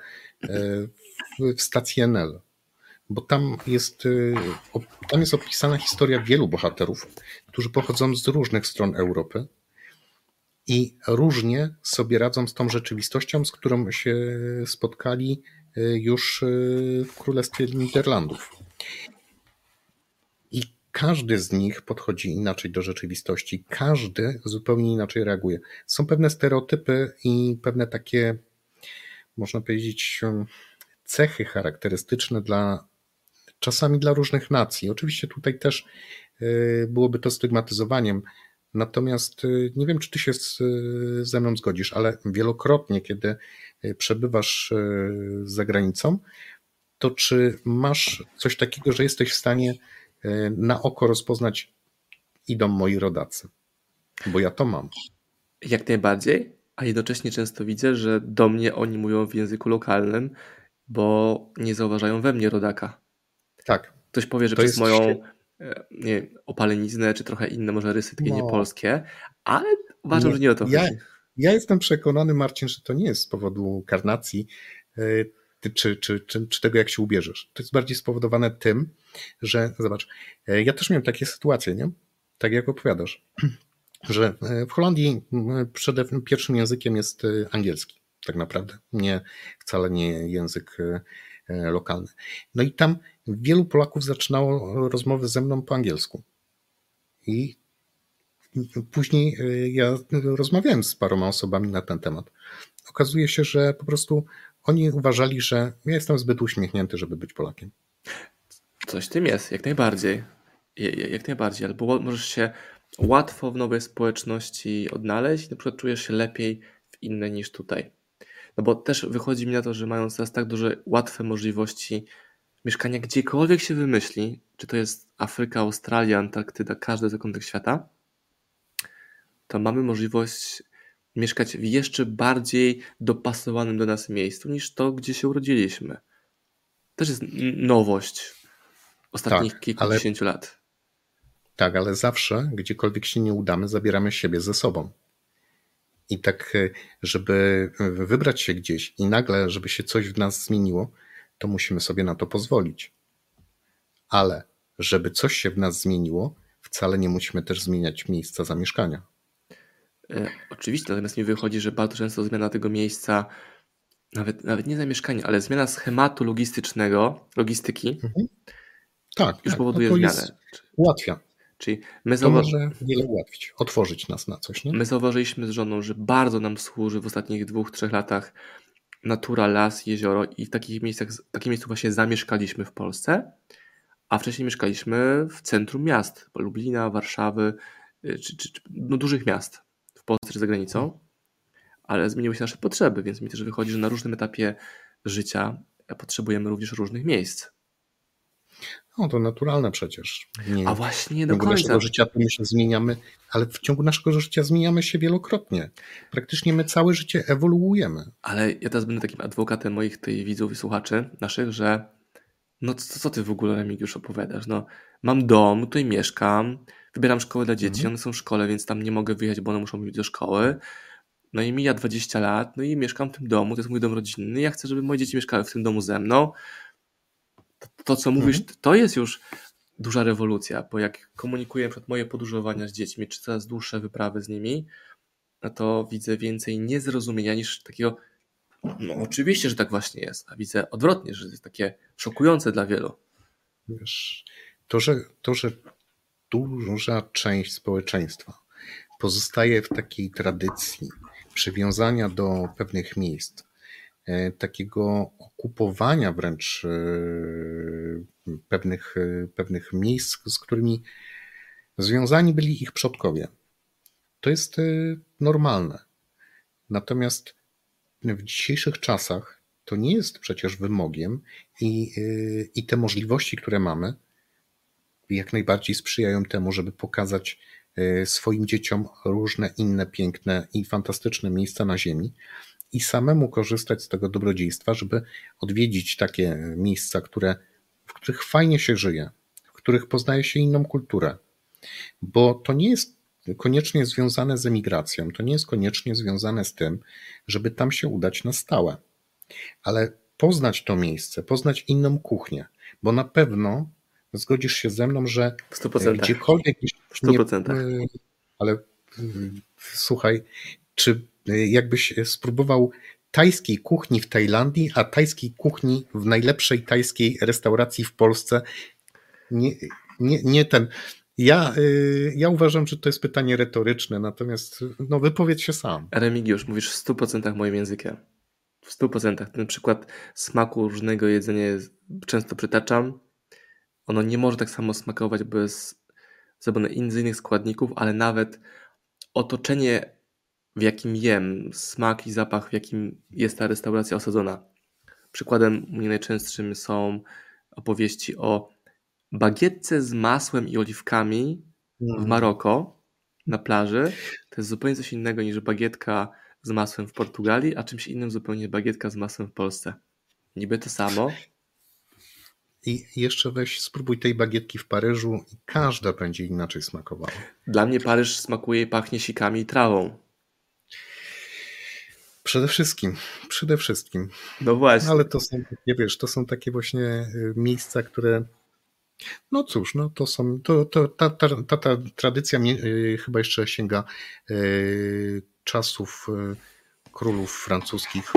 e, w stacji NL, bo tam jest, e, tam jest opisana historia wielu bohaterów, którzy pochodzą z różnych stron Europy i różnie sobie radzą z tą rzeczywistością, z którą się spotkali już w Królestwie Niderlandów każdy z nich podchodzi inaczej do rzeczywistości, każdy zupełnie inaczej reaguje. Są pewne stereotypy i pewne takie, można powiedzieć, cechy charakterystyczne dla czasami dla różnych nacji. Oczywiście tutaj też y, byłoby to stygmatyzowaniem. Natomiast y, nie wiem, czy ty się z, ze mną zgodzisz, ale wielokrotnie, kiedy y, przebywasz za granicą, to czy masz coś takiego, że jesteś w stanie na oko rozpoznać idą moi rodacy. Bo ja to mam. Jak najbardziej, a jednocześnie często widzę, że do mnie oni mówią w języku lokalnym, bo nie zauważają we mnie rodaka. Tak. Ktoś powie, że to przez moją e, nie opaleniznę, czy trochę inne może rysy takie no. niepolskie, ale uważam, nie, że nie o to ja, chodzi. Ja jestem przekonany, Marcin, że to nie jest z powodu karnacji, e, czy, czy, czy, czy tego, jak się ubierzesz. To jest bardziej spowodowane tym, że zobacz, e, ja też miałem takie sytuacje, nie? Tak jak opowiadasz, że w Holandii przede pierwszym językiem jest angielski, tak naprawdę, nie wcale nie język lokalny. No i tam wielu Polaków zaczynało rozmowy ze mną po angielsku. I później ja rozmawiałem z paroma osobami na ten temat. Okazuje się, że po prostu oni uważali, że ja jestem zbyt uśmiechnięty, żeby być Polakiem. Coś tym jest, jak najbardziej. Jak najbardziej, albo możesz się łatwo w nowej społeczności odnaleźć, na przykład czujesz się lepiej w innej niż tutaj. No bo też wychodzi mi na to, że mając teraz tak duże, łatwe możliwości mieszkania gdziekolwiek się wymyśli, czy to jest Afryka, Australia, Antarktyda, każdy zakątek świata, to mamy możliwość mieszkać w jeszcze bardziej dopasowanym do nas miejscu niż to, gdzie się urodziliśmy. Też jest nowość ostatnich tak, kilkudziesięciu ale, lat. Tak, ale zawsze, gdziekolwiek się nie udamy, zabieramy siebie ze sobą. I tak, e, żeby wybrać się gdzieś i nagle, żeby się coś w nas zmieniło, to musimy sobie na to pozwolić. Ale żeby coś się w nas zmieniło, wcale nie musimy też zmieniać miejsca zamieszkania. E, oczywiście, natomiast mi wychodzi, że bardzo często zmiana tego miejsca, nawet, nawet nie zamieszkania, ale zmiana schematu logistycznego, logistyki, mhm. tak, już tak, powoduje no zmianę. Ułatwia. Czyli my to może wiele ułatwić, otworzyć nas na coś. Nie? My zauważyliśmy z żoną, że bardzo nam służy w ostatnich dwóch, trzech latach natura, las, jezioro i w takich miejscach, w takim miejscu właśnie zamieszkaliśmy w Polsce, a wcześniej mieszkaliśmy w centrum miast, Lublina, Warszawy, y, czy, czy, czy no, dużych miast. Polsce czy za granicą, ale zmieniły się nasze potrzeby, więc mi też wychodzi, że na różnym etapie życia potrzebujemy również różnych miejsc. No to naturalne przecież. Nie, A właśnie nie do końca. naszego życia to my się zmieniamy, ale w ciągu naszego życia zmieniamy się wielokrotnie. Praktycznie my całe życie ewoluujemy. Ale ja teraz będę takim adwokatem moich tej widzów i słuchaczy naszych, że no co, co ty w ogóle Remigiusz opowiadasz? No mam dom, tutaj mieszkam, wybieram szkołę dla dzieci, mhm. one są w szkole, więc tam nie mogę wyjechać, bo one muszą być do szkoły. No i mija 20 lat, no i mieszkam w tym domu, to jest mój dom rodzinny. Ja chcę, żeby moje dzieci mieszkały w tym domu ze mną. To, to co mówisz, mhm. to jest już duża rewolucja, bo jak komunikuję przykład moje podróżowania z dziećmi, czy coraz dłuższe wyprawy z nimi, no to widzę więcej niezrozumienia niż takiego, no oczywiście, że tak właśnie jest, a widzę odwrotnie, że jest takie szokujące dla wielu. Wiesz, to, że, to, że duża część społeczeństwa pozostaje w takiej tradycji przywiązania do pewnych miejsc, takiego okupowania wręcz e, pewnych, e, pewnych miejsc, z którymi związani byli ich przodkowie. To jest normalne. Natomiast w dzisiejszych czasach to nie jest przecież wymogiem i, i te możliwości, które mamy, jak najbardziej sprzyjają temu, żeby pokazać e, swoim dzieciom różne inne piękne i fantastyczne miejsca na Ziemi i samemu korzystać z tego dobrodziejstwa, żeby odwiedzić takie miejsca, które, w których fajnie się żyje, w których poznaje się inną kulturę. Bo to nie jest koniecznie związane z emigracją, to nie jest koniecznie związane z tym, żeby tam się udać na stałe, ale poznać to miejsce, poznać inną kuchnię, bo na pewno zgodzisz się ze mną, że w 100%. gdziekolwiek... W 100%. Nie, ale słuchaj, czy jakbyś spróbował tajskiej kuchni w Tajlandii, a tajskiej kuchni w najlepszej tajskiej restauracji w Polsce, nie, nie, nie ten... Ja, y, ja uważam, że to jest pytanie retoryczne, natomiast no, wypowiedz się sam. Remigiusz, mówisz w 100% moim językiem. W 100%. Ten przykład smaku różnego jedzenia często przytaczam ono nie może tak samo smakować bez zrobione z innych składników, ale nawet otoczenie, w jakim jem, smak i zapach, w jakim jest ta restauracja osadzona. Przykładem mnie najczęstszym są opowieści o bagietce z masłem i oliwkami w mm. Maroko na plaży. To jest zupełnie coś innego niż bagietka z masłem w Portugalii, a czymś innym zupełnie bagietka z masłem w Polsce. Niby to samo, i jeszcze weź, spróbuj tej bagietki w Paryżu i każda będzie inaczej smakowała. Dla mnie Paryż smakuje i pachnie sikami i trawą. Przede wszystkim, przede wszystkim. No właśnie. Ale to są, nie wiesz, to są takie właśnie y, miejsca, które no cóż, no to są, to, to, ta, ta, ta, ta tradycja yy, chyba jeszcze sięga yy, czasów yy, królów francuskich.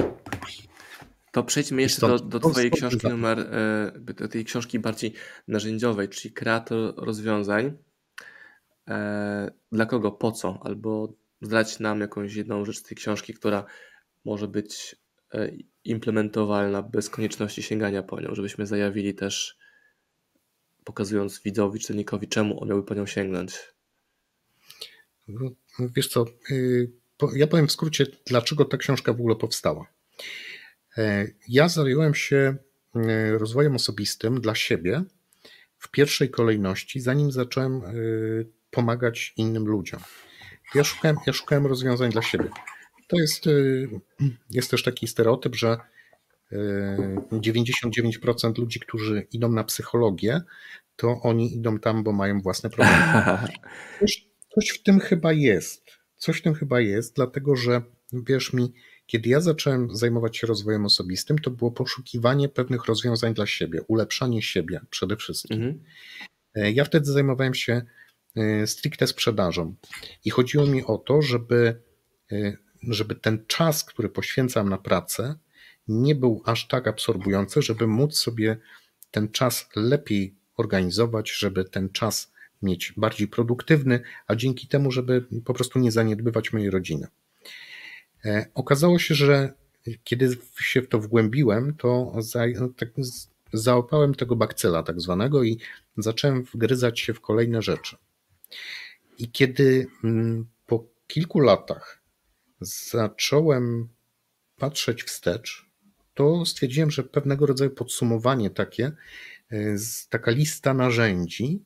To przejdźmy jeszcze do, do Twojej książki numer, e, do tej książki bardziej narzędziowej, czyli kreator rozwiązań. E, dla kogo, po co? Albo zdać nam jakąś jedną rzecz z tej książki, która może być e, implementowalna bez konieczności sięgania po nią, żebyśmy zajawili też, pokazując widzowi, czytelnikowi, czemu on miałby po nią sięgnąć. No, wiesz co, y, ja powiem w skrócie, dlaczego ta książka w ogóle powstała. E, ja zająłem się e, rozwojem osobistym dla siebie w pierwszej kolejności, zanim zacząłem e, pomagać innym ludziom. Ja szukałem, ja szukałem rozwiązań dla siebie. To jest, jest też taki stereotyp, że 99% ludzi, którzy idą na psychologię, to oni idą tam, bo mają własne problemy. Coś, coś w tym chyba jest. Coś w tym chyba jest, dlatego że wierz mi, kiedy ja zacząłem zajmować się rozwojem osobistym, to było poszukiwanie pewnych rozwiązań dla siebie, ulepszanie siebie przede wszystkim. Mhm. E, ja wtedy zajmowałem się e, stricte sprzedażą i chodziło mi o to, żeby, e, żeby ten czas, który poświęcam na pracę, nie był aż tak absorbujący, żeby móc sobie ten czas lepiej organizować, żeby ten czas mieć bardziej produktywny, a dzięki temu, żeby po prostu nie zaniedbywać mojej rodziny. E, okazało się, że kiedy się w to wgłębiłem, to za, tak, załapałem tego bakcyla tak zwanego i zacząłem wgryzać się w kolejne rzeczy. I kiedy mm, po kilku latach zacząłem patrzeć wstecz, to stwierdziłem, że pewnego rodzaju podsumowanie takie taka lista narzędzi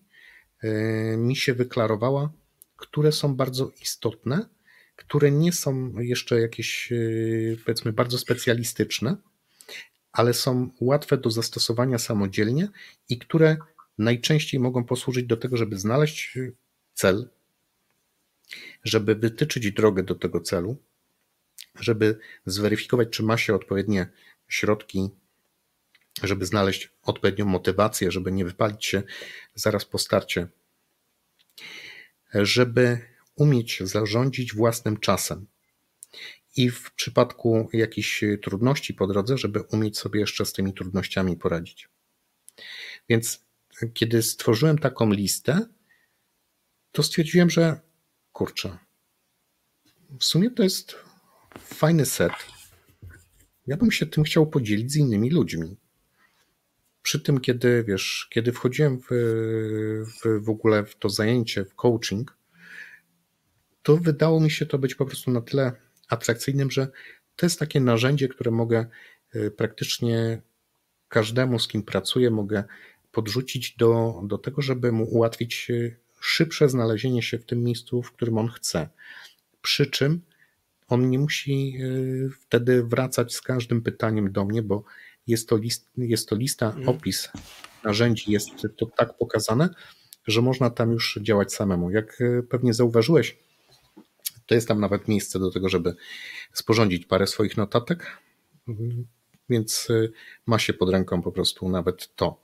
mi się wyklarowała, które są bardzo istotne, które nie są jeszcze jakieś, powiedzmy, bardzo specjalistyczne, ale są łatwe do zastosowania samodzielnie i które najczęściej mogą posłużyć do tego, żeby znaleźć cel, żeby wytyczyć drogę do tego celu, żeby zweryfikować, czy ma się odpowiednie środki, żeby znaleźć odpowiednią motywację, żeby nie wypalić się zaraz po starcie, żeby umieć zarządzić własnym czasem. I w przypadku jakichś trudności po drodze, żeby umieć sobie jeszcze z tymi trudnościami poradzić. Więc kiedy stworzyłem taką listę, to stwierdziłem, że kurczę, w sumie to jest fajny set. Ja bym się tym chciał podzielić z innymi ludźmi. Przy tym, kiedy wiesz, kiedy wchodziłem w, w, w ogóle w to zajęcie, w coaching, to wydało mi się to być po prostu na tyle atrakcyjnym, że to jest takie narzędzie, które mogę y, praktycznie każdemu, z kim pracuję, mogę podrzucić do, do tego, żeby mu ułatwić y, szybsze znalezienie się w tym miejscu, w którym on chce. Przy czym on nie musi y, wtedy wracać z każdym pytaniem do mnie, bo jest to, list, jest to lista, mhm. opis narzędzi, jest to tak pokazane, że można tam już działać samemu. Jak y, pewnie zauważyłeś, to jest tam nawet miejsce do tego, żeby sporządzić parę swoich notatek, więc y, ma się pod ręką po prostu nawet to.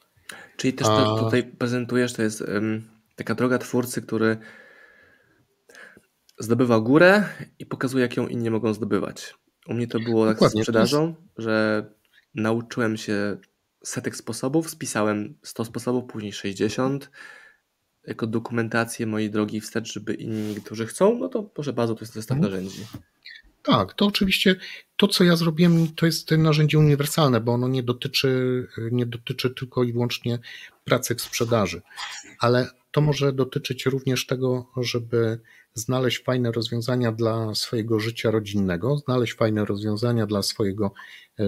Czyli też to, tutaj prezentujesz, to jest um, taka droga twórcy, który zdobywa górę i pokazuje, jak ją inni mogą zdobywać. U mnie to było tak z sprzedażą, że nauczyłem się setek sposobów, spisałem 100 sposobów, później 60 jako dokumentację mojej drogi wstecz, żeby inni, którzy chcą, no to proszę bardzo, to jest zestaw mhm. narzędzi. Tak, to oczywiście to, co ja zrobiłem, to jest narzędzie uniwersalne, bo ono nie dotyczy, nie dotyczy tylko i wyłącznie pracy w sprzedaży, ale to może dotyczyć również tego, żeby znaleźć fajne rozwiązania dla swojego życia rodzinnego, znaleźć fajne rozwiązania dla swojego e,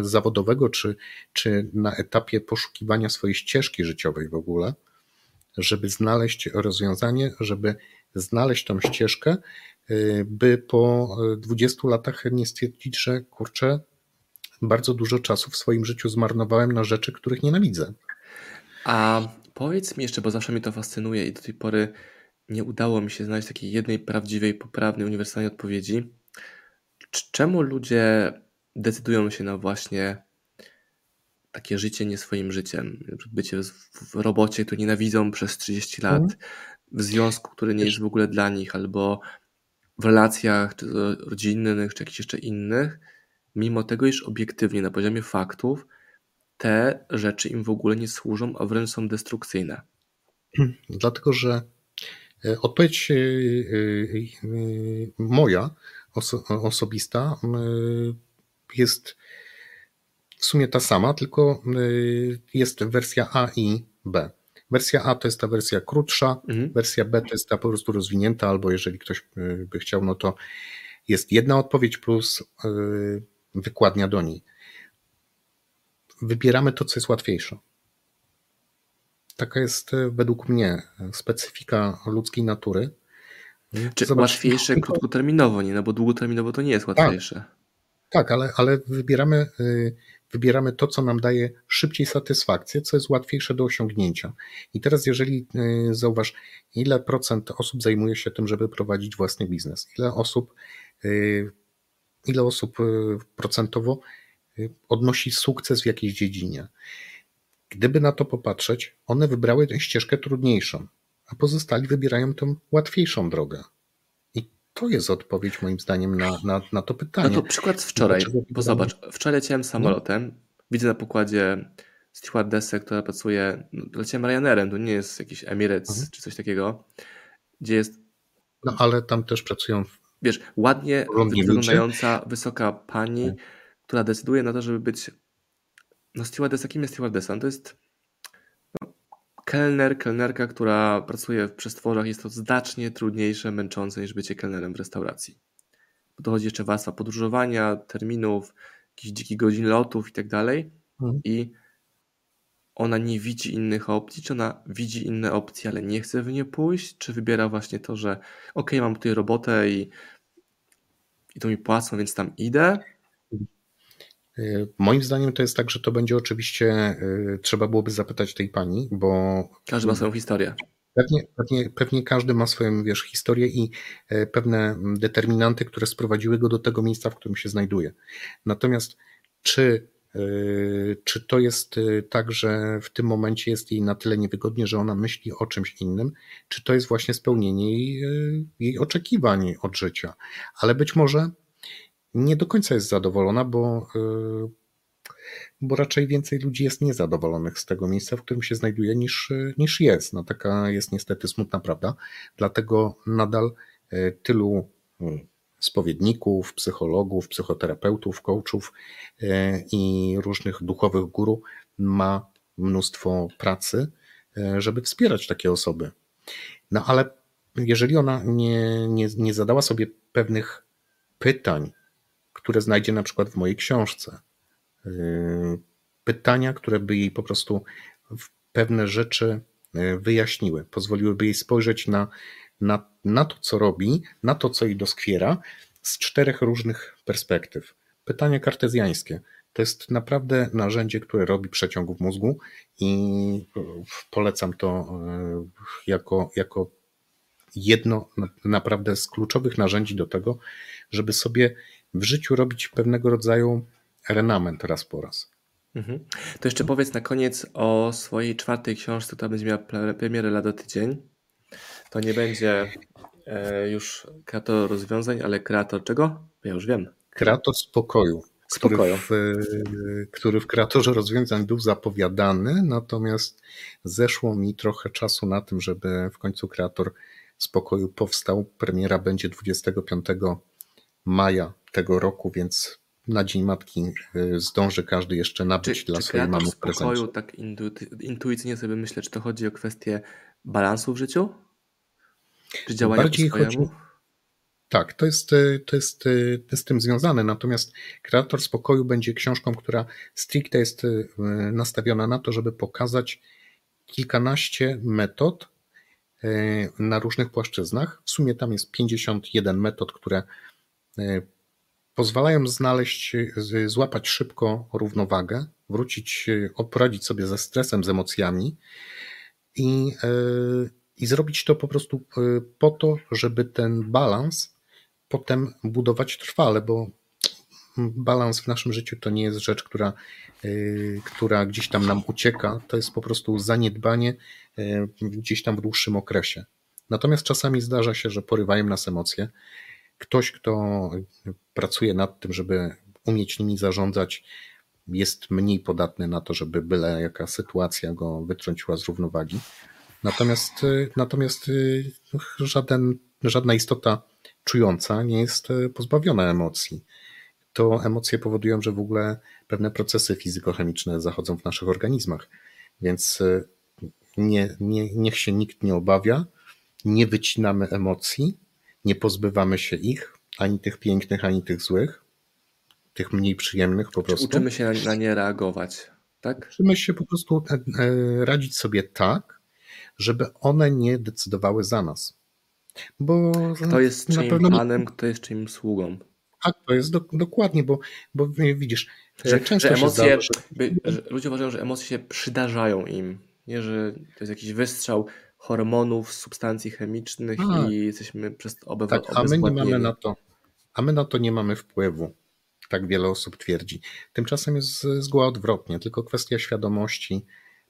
zawodowego, czy, czy na etapie poszukiwania swojej ścieżki życiowej w ogóle, żeby znaleźć rozwiązanie, żeby znaleźć tą ścieżkę, e, by po 20 latach nie stwierdzić, że kurczę, bardzo dużo czasu w swoim życiu zmarnowałem na rzeczy, których nienawidzę. A powiedz mi jeszcze, bo zawsze mnie to fascynuje i do tej pory nie udało mi się znaleźć takiej jednej prawdziwej, poprawnej, uniwersalnej odpowiedzi. Czemu ludzie decydują się na właśnie takie życie nie swoim życiem? Bycie w robocie, który nienawidzą przez 30 lat, mm. w związku, który nie jest w ogóle dla nich, albo w relacjach czy rodzinnych, czy jakichś jeszcze innych, mimo tego, iż obiektywnie na poziomie faktów te rzeczy im w ogóle nie służą, a wręcz są destrukcyjne. Dlatego, że E, odpowiedź e, e, moja osobista jest w sumie ta sama, tylko jest wersja A i B. Wersja A to jest ta wersja krótsza, mhm. wersja B to jest ta po prostu rozwinięta, albo jeżeli ktoś by chciał, no to jest jedna odpowiedź plus wykładnia do niej. Wybieramy to, co jest łatwiejsze. Taka jest e, według mnie specyfika ludzkiej natury. Czy Zobacz, łatwiejsze krótkoterminowo, nie? No bo długoterminowo to nie jest tak. łatwiejsze. Tak, tak ale, ale wybieramy, e, wybieramy to, co nam daje szybciej satysfakcję, co jest łatwiejsze do osiągnięcia. I teraz, jeżeli e, zauważ, ile procent osób zajmuje się tym, żeby prowadzić własny biznes, ile osób, ile osób procentowo odnosi sukces w jakiejś dziedzinie. Gdyby na to popatrzeć, one wybrały tę ścieżkę trudniejszą, a pozostali wybierają tę łatwiejszą drogę. I to jest odpowiedź moim zdaniem na, na, na to pytanie. No to przykład z wczoraj, bo zobacz, wczoraj leciałem samolotem, no. widzę na pokładzie stewardessę, która pracuje, no, leciałem Ryanerem, to nie jest jakiś Emirates mhm. czy coś takiego, gdzie jest... No ale tam też pracują... Wiesz, ładnie wyglądająca, wysoka pani, tak. Która decyduje na to, żeby być no stewardessa, kim jest stewardessa? No to jest no, kelner, kelnerka, która pracuje w przestworach. Jest to znacznie trudniejsze, męczące niż bycie kelnerem w restauracji. Bo dochodzi jeszcze warstwa podróżowania, terminów, jakichś dzikich godzin lotów i tak dalej. Mhm. I ona nie widzi innych opcji, czy ona widzi inne opcje, ale nie chce w nie pójść, czy wybiera właśnie to, że ok, mam tutaj robotę i, i to mi płacą, więc tam idę? Y, moim zdaniem to jest tak, że to będzie oczywiście, y, trzeba byłoby zapytać tej pani, bo. Każdy ma swoją historię. Pewnie, pewnie, pewnie każdy ma swoją wiesz, historię i e, pewne determinanty, które sprowadziły go do tego miejsca, w którym się znajduje. Natomiast czy, czy to jest tak, że w tym momencie jest jej na tyle niewygodnie, że ona myśli o czymś innym, czy to jest właśnie spełnienie jej, jej oczekiwań od życia? Ale być może nie do końca jest zadowolona, bo bo raczej więcej ludzi jest niezadowolonych z tego miejsca, w którym się znajduje, niż, niż jest. No taka jest niestety smutna prawda. Dlatego nadal e, tylu e, spowiedników, psychologów, psychoterapeutów, coachów i różnych duchowych guru ma mnóstwo pracy, żeby wspierać takie osoby. No ale jeżeli ona nie, nie, nie zadała sobie pewnych pytań, które znajdzie na przykład w mojej książce, Y, pytania, które by jej po prostu pewne rzeczy y, wyjaśniły, pozwoliłyby jej spojrzeć na, na, na to, co robi, na to, co jej doskwiera, z czterech różnych perspektyw. Pytanie kartezjańskie. To jest naprawdę narzędzie, które robi przeciąg w mózgu i y, polecam to jako, jako jedno naprawdę z kluczowych narzędzi do tego, żeby sobie w życiu robić pewnego rodzaju renament raz po raz. Mhm. To jeszcze powiedz na koniec o swojej czwartej książce, która będzie miała premierę lada tydzień. To nie będzie e, już kreator rozwiązań, ale kreator czego? Ja już wiem. Kreator spokoju. Spokoju. Który w, który w kreatorze rozwiązań był zapowiadany, natomiast zeszło mi trochę czasu na tym, żeby w końcu kreator spokoju powstał. Premiera będzie 25 maja tego roku, więc na Dzień Matki y, zdąży każdy jeszcze nabyć czy, dla czy swojej mamy w spokoju, tak intuicyjnie sobie myślę, czy to chodzi o kwestię balansu w życiu? Czy działania Bardziej po chodzi, tak, to jest, y, to, jest, to y, jest z tym związane. Natomiast Kreator Spokoju będzie książką, która stricte jest nastawiona na to, żeby pokazać kilkanaście metod na różnych płaszczyznach. W sumie tam jest 51 metod, które pozwalają znaleźć, złapać szybko równowagę, wrócić, poradzić sobie ze stresem, z emocjami i, e, i zrobić to po prostu e, po to, żeby ten balans potem budować trwale, bo balans w naszym życiu to nie jest rzecz, która, e, która gdzieś tam nam ucieka, to jest po prostu zaniedbanie gdzieś tam w dłuższym okresie. Natomiast czasami zdarza się, że porywają nas emocje Ktoś, kto pracuje nad tym, żeby umieć nimi zarządzać, jest mniej podatny na to, żeby byle jaka sytuacja go wytrąciła z równowagi. Natomiast, natomiast żaden, żadna istota czująca nie jest pozbawiona emocji. To emocje powodują, że w ogóle pewne procesy fizykochemiczne zachodzą w naszych organizmach. Więc nie, nie, niech się nikt nie obawia, nie wycinamy emocji, nie pozbywamy się ich, ani tych pięknych, ani tych złych, tych mniej przyjemnych po prostu. Uczymy się na nie reagować, tak? Uczymy się po prostu e, e, radzić sobie tak, żeby one nie decydowały za nas. Bo kto jest czyim pewno... panem, kto jest czyim sługą. Tak, to jest do, dokładnie, bo, bo widzisz, że, często że emocje, zdarza, że... By, że ludzie uważają, że emocje się przydarzają im, nie, że to jest jakiś wystrzał hormonów, substancji chemicznych a, i jesteśmy przez to obewa- tak, a my nie mamy na to, a my na to nie mamy wpływu. Tak wiele osób twierdzi. Tymczasem jest zgoła odwrotnie, tylko kwestia świadomości,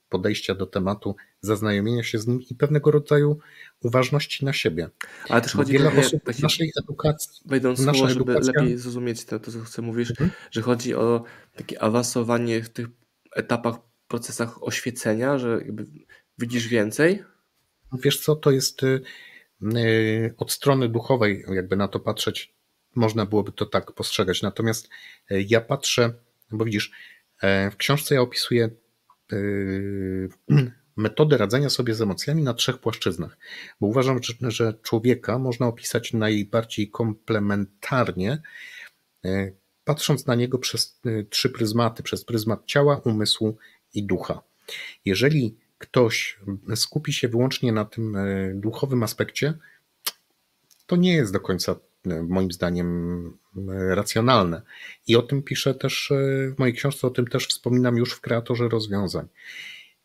podejścia do tematu, zaznajomienia się z nim i pewnego rodzaju uważności na siebie. Ale też chodzi wiele osób w naszej edukacji. Wejdą słowo, żeby edukacja... lepiej zrozumieć to, to, co mówisz, mhm. że chodzi o takie awansowanie w tych etapach, procesach oświecenia, że widzisz więcej, Wiesz co, to jest y, y, od strony duchowej, jakby na to patrzeć, można byłoby to tak postrzegać. Natomiast y, ja patrzę, bo widzisz, w książce ja opisuję metodę radzenia sobie z emocjami na trzech płaszczyznach, bo uważam, że człowieka można opisać najbardziej komplementarnie, patrząc na niego przez trzy pryzmaty: przez pryzmat ciała, umysłu i ducha. Jeżeli ktoś skupi się wyłącznie na tym e, duchowym aspekcie, to nie jest do końca e, moim zdaniem e, racjonalne. I o tym piszę też w mojej książce, o tym też wspominam już w kreatorze rozwiązań.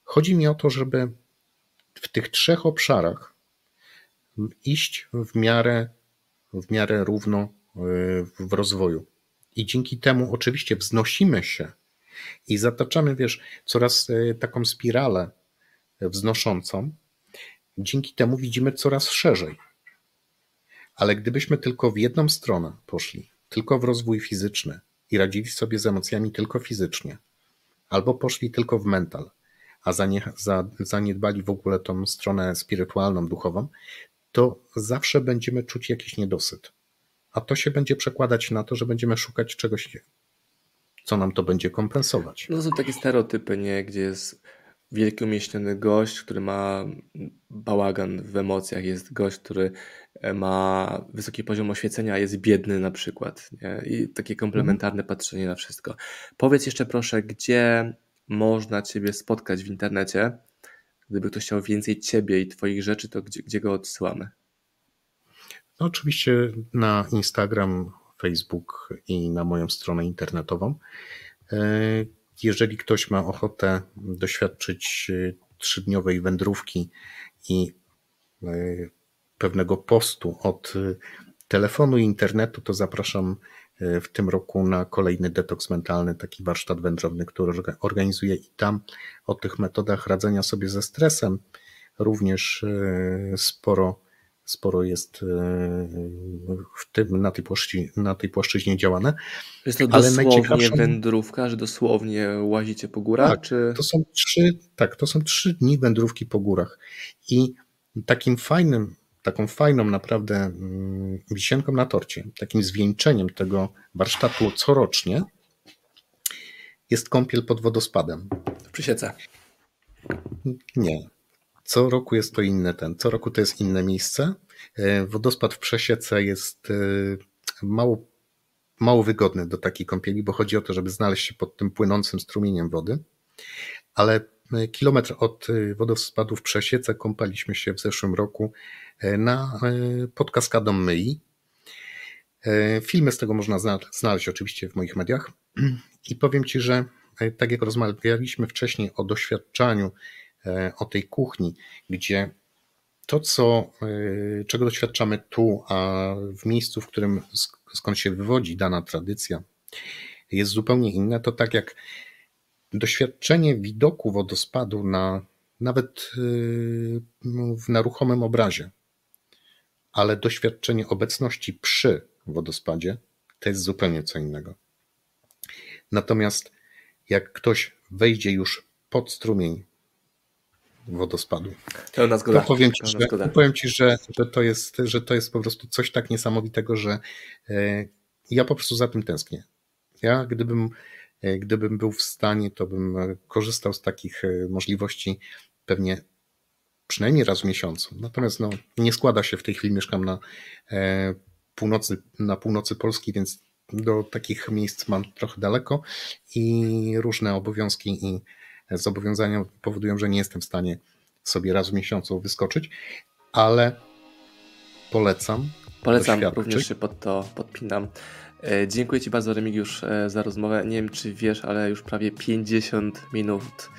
Chodzi mi o to, żeby w tych trzech obszarach iść w miarę, w miarę równo w rozwoju. I dzięki temu oczywiście wznosimy się i zataczamy, wiesz, coraz taką spiralę wznoszącą. Dzięki temu widzimy coraz szerzej. Ale gdybyśmy tylko w jedną stronę poszli, tylko w rozwój fizyczny i radzili sobie z emocjami tylko fizycznie, albo poszli tylko w mental, a zaniedbali w ogóle tą stronę spirytualną, duchową, to zawsze będziemy czuć jakiś niedosyt. A to się będzie przekładać na to, że będziemy szukać czegoś, co nam to będzie kompensować. No są takie stereotypy, nie? gdzie jest wielki umieśniony gość, który ma bałagan w emocjach, jest gość, który e, ma wysoki poziom oświecenia, a jest biedny na przykład. Nie? I takie komplementarne patrzenie na wszystko. Powiedz jeszcze proszę, gdzie można Ciebie spotkać w internecie? Gdyby ktoś chciał więcej Ciebie i Twoich rzeczy, to gdzie, gdzie go odsyłamy? No, oczywiście na Instagram, Facebook i na moją stronę internetową. Jeżeli ktoś ma ochotę doświadczyć e, trzydniowej wędrówki i e, pewnego postu od e, telefonu i internetu, to zapraszam w tym roku na kolejny detoks mentalny, taki warsztat wędrowny, który organizuję i tam o tych metodach radzenia sobie ze stresem również sporo sporo jest e, w tym, na, tej płaszczyźnie, na tej płaszczyźnie działane. Jest to dosłownie ale najciekawszą... wędrówka, że dosłownie łazicie po górach? Tak, czy... to są trzy, tak, to są trzy dni wędrówki po górach i takim fajnym, taką fajną naprawdę mm, wisienką na torcie, takim zwieńczeniem tego warsztatu corocznie jest kąpiel pod wodospadem. W Przysiece. Nie. Co roku jest to inne ten, co roku to jest inne miejsce. E, wodospad w Przesiece jest e, mało, mało wygodny do takiej kąpieli, bo chodzi o to, żeby znaleźć się pod tym płynącym strumieniem wody. Ale e, kilometr od wodospadu w Przesiece kąpaliśmy się w zeszłym roku na, pod kaskadą Myi. Filmy z tego można znaleźć oczywiście w moich mediach. I powiem Ci, że tak jak rozmawialiśmy wcześniej o doświadczaniu o tej kuchni, gdzie to, co, e, czego doświadczamy tu, a w miejscu, w którym skąd się wywodzi dana tradycja, jest zupełnie inne, to tak jak doświadczenie widoku wodospadu na nawet e, w naruchomym obrazie, ale doświadczenie obecności przy wodospadzie to jest zupełnie co innego. Natomiast jak ktoś wejdzie już pod strumień wodospadu. Pełna zgoda. To powiem ci, że, zgoda. powiem ci że, że, to jest, że to jest po prostu coś tak niesamowitego, że e, ja po prostu za tym tęsknię. Ja gdybym, e, gdybym był w stanie, to bym korzystał z takich e, możliwości pewnie przynajmniej raz w miesiącu. Natomiast no, nie składa się w tej chwili, mieszkam na północy, na północy Polski, więc do takich miejsc mam trochę daleko i różne obowiązki i zobowiązania powodują, że nie jestem w stanie sobie raz w miesiącu wyskoczyć, ale polecam. Polecam, również się pod to podpinam. E, dziękuję Ci bardzo, Remigiusz, e, za rozmowę. Nie wiem, czy wiesz, ale już prawie 50 minut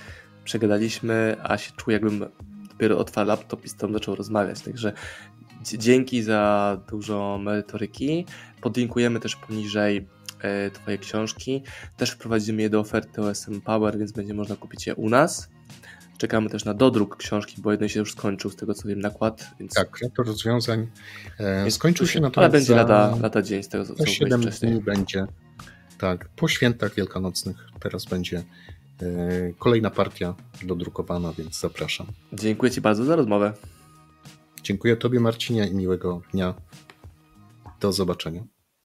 przegadaliśmy, a się czuję, jakbym dopiero otwarł laptop i z Tobą zaczął rozmawiać. Także dzięki za dużo merytoryki. Podlinkujemy też poniżej twoje książki. Też wprowadzimy je do oferty OSM Power, więc będzie można kupić je u nas. Czekamy też na dodruk książki, bo jeden się już skończył, z tego co wiem, nakład. Więc... Tak, to rozwiązań e, skończył się na to. Ale będzie lata, lata dzień z tego, co, co 7 dni będzie. Tak, po świętach wielkanocnych teraz będzie e, kolejna partia dodrukowana, więc zapraszam. Dziękuję Ci bardzo za rozmowę. Dziękuję Tobie, Marcinie, i miłego dnia. Do zobaczenia.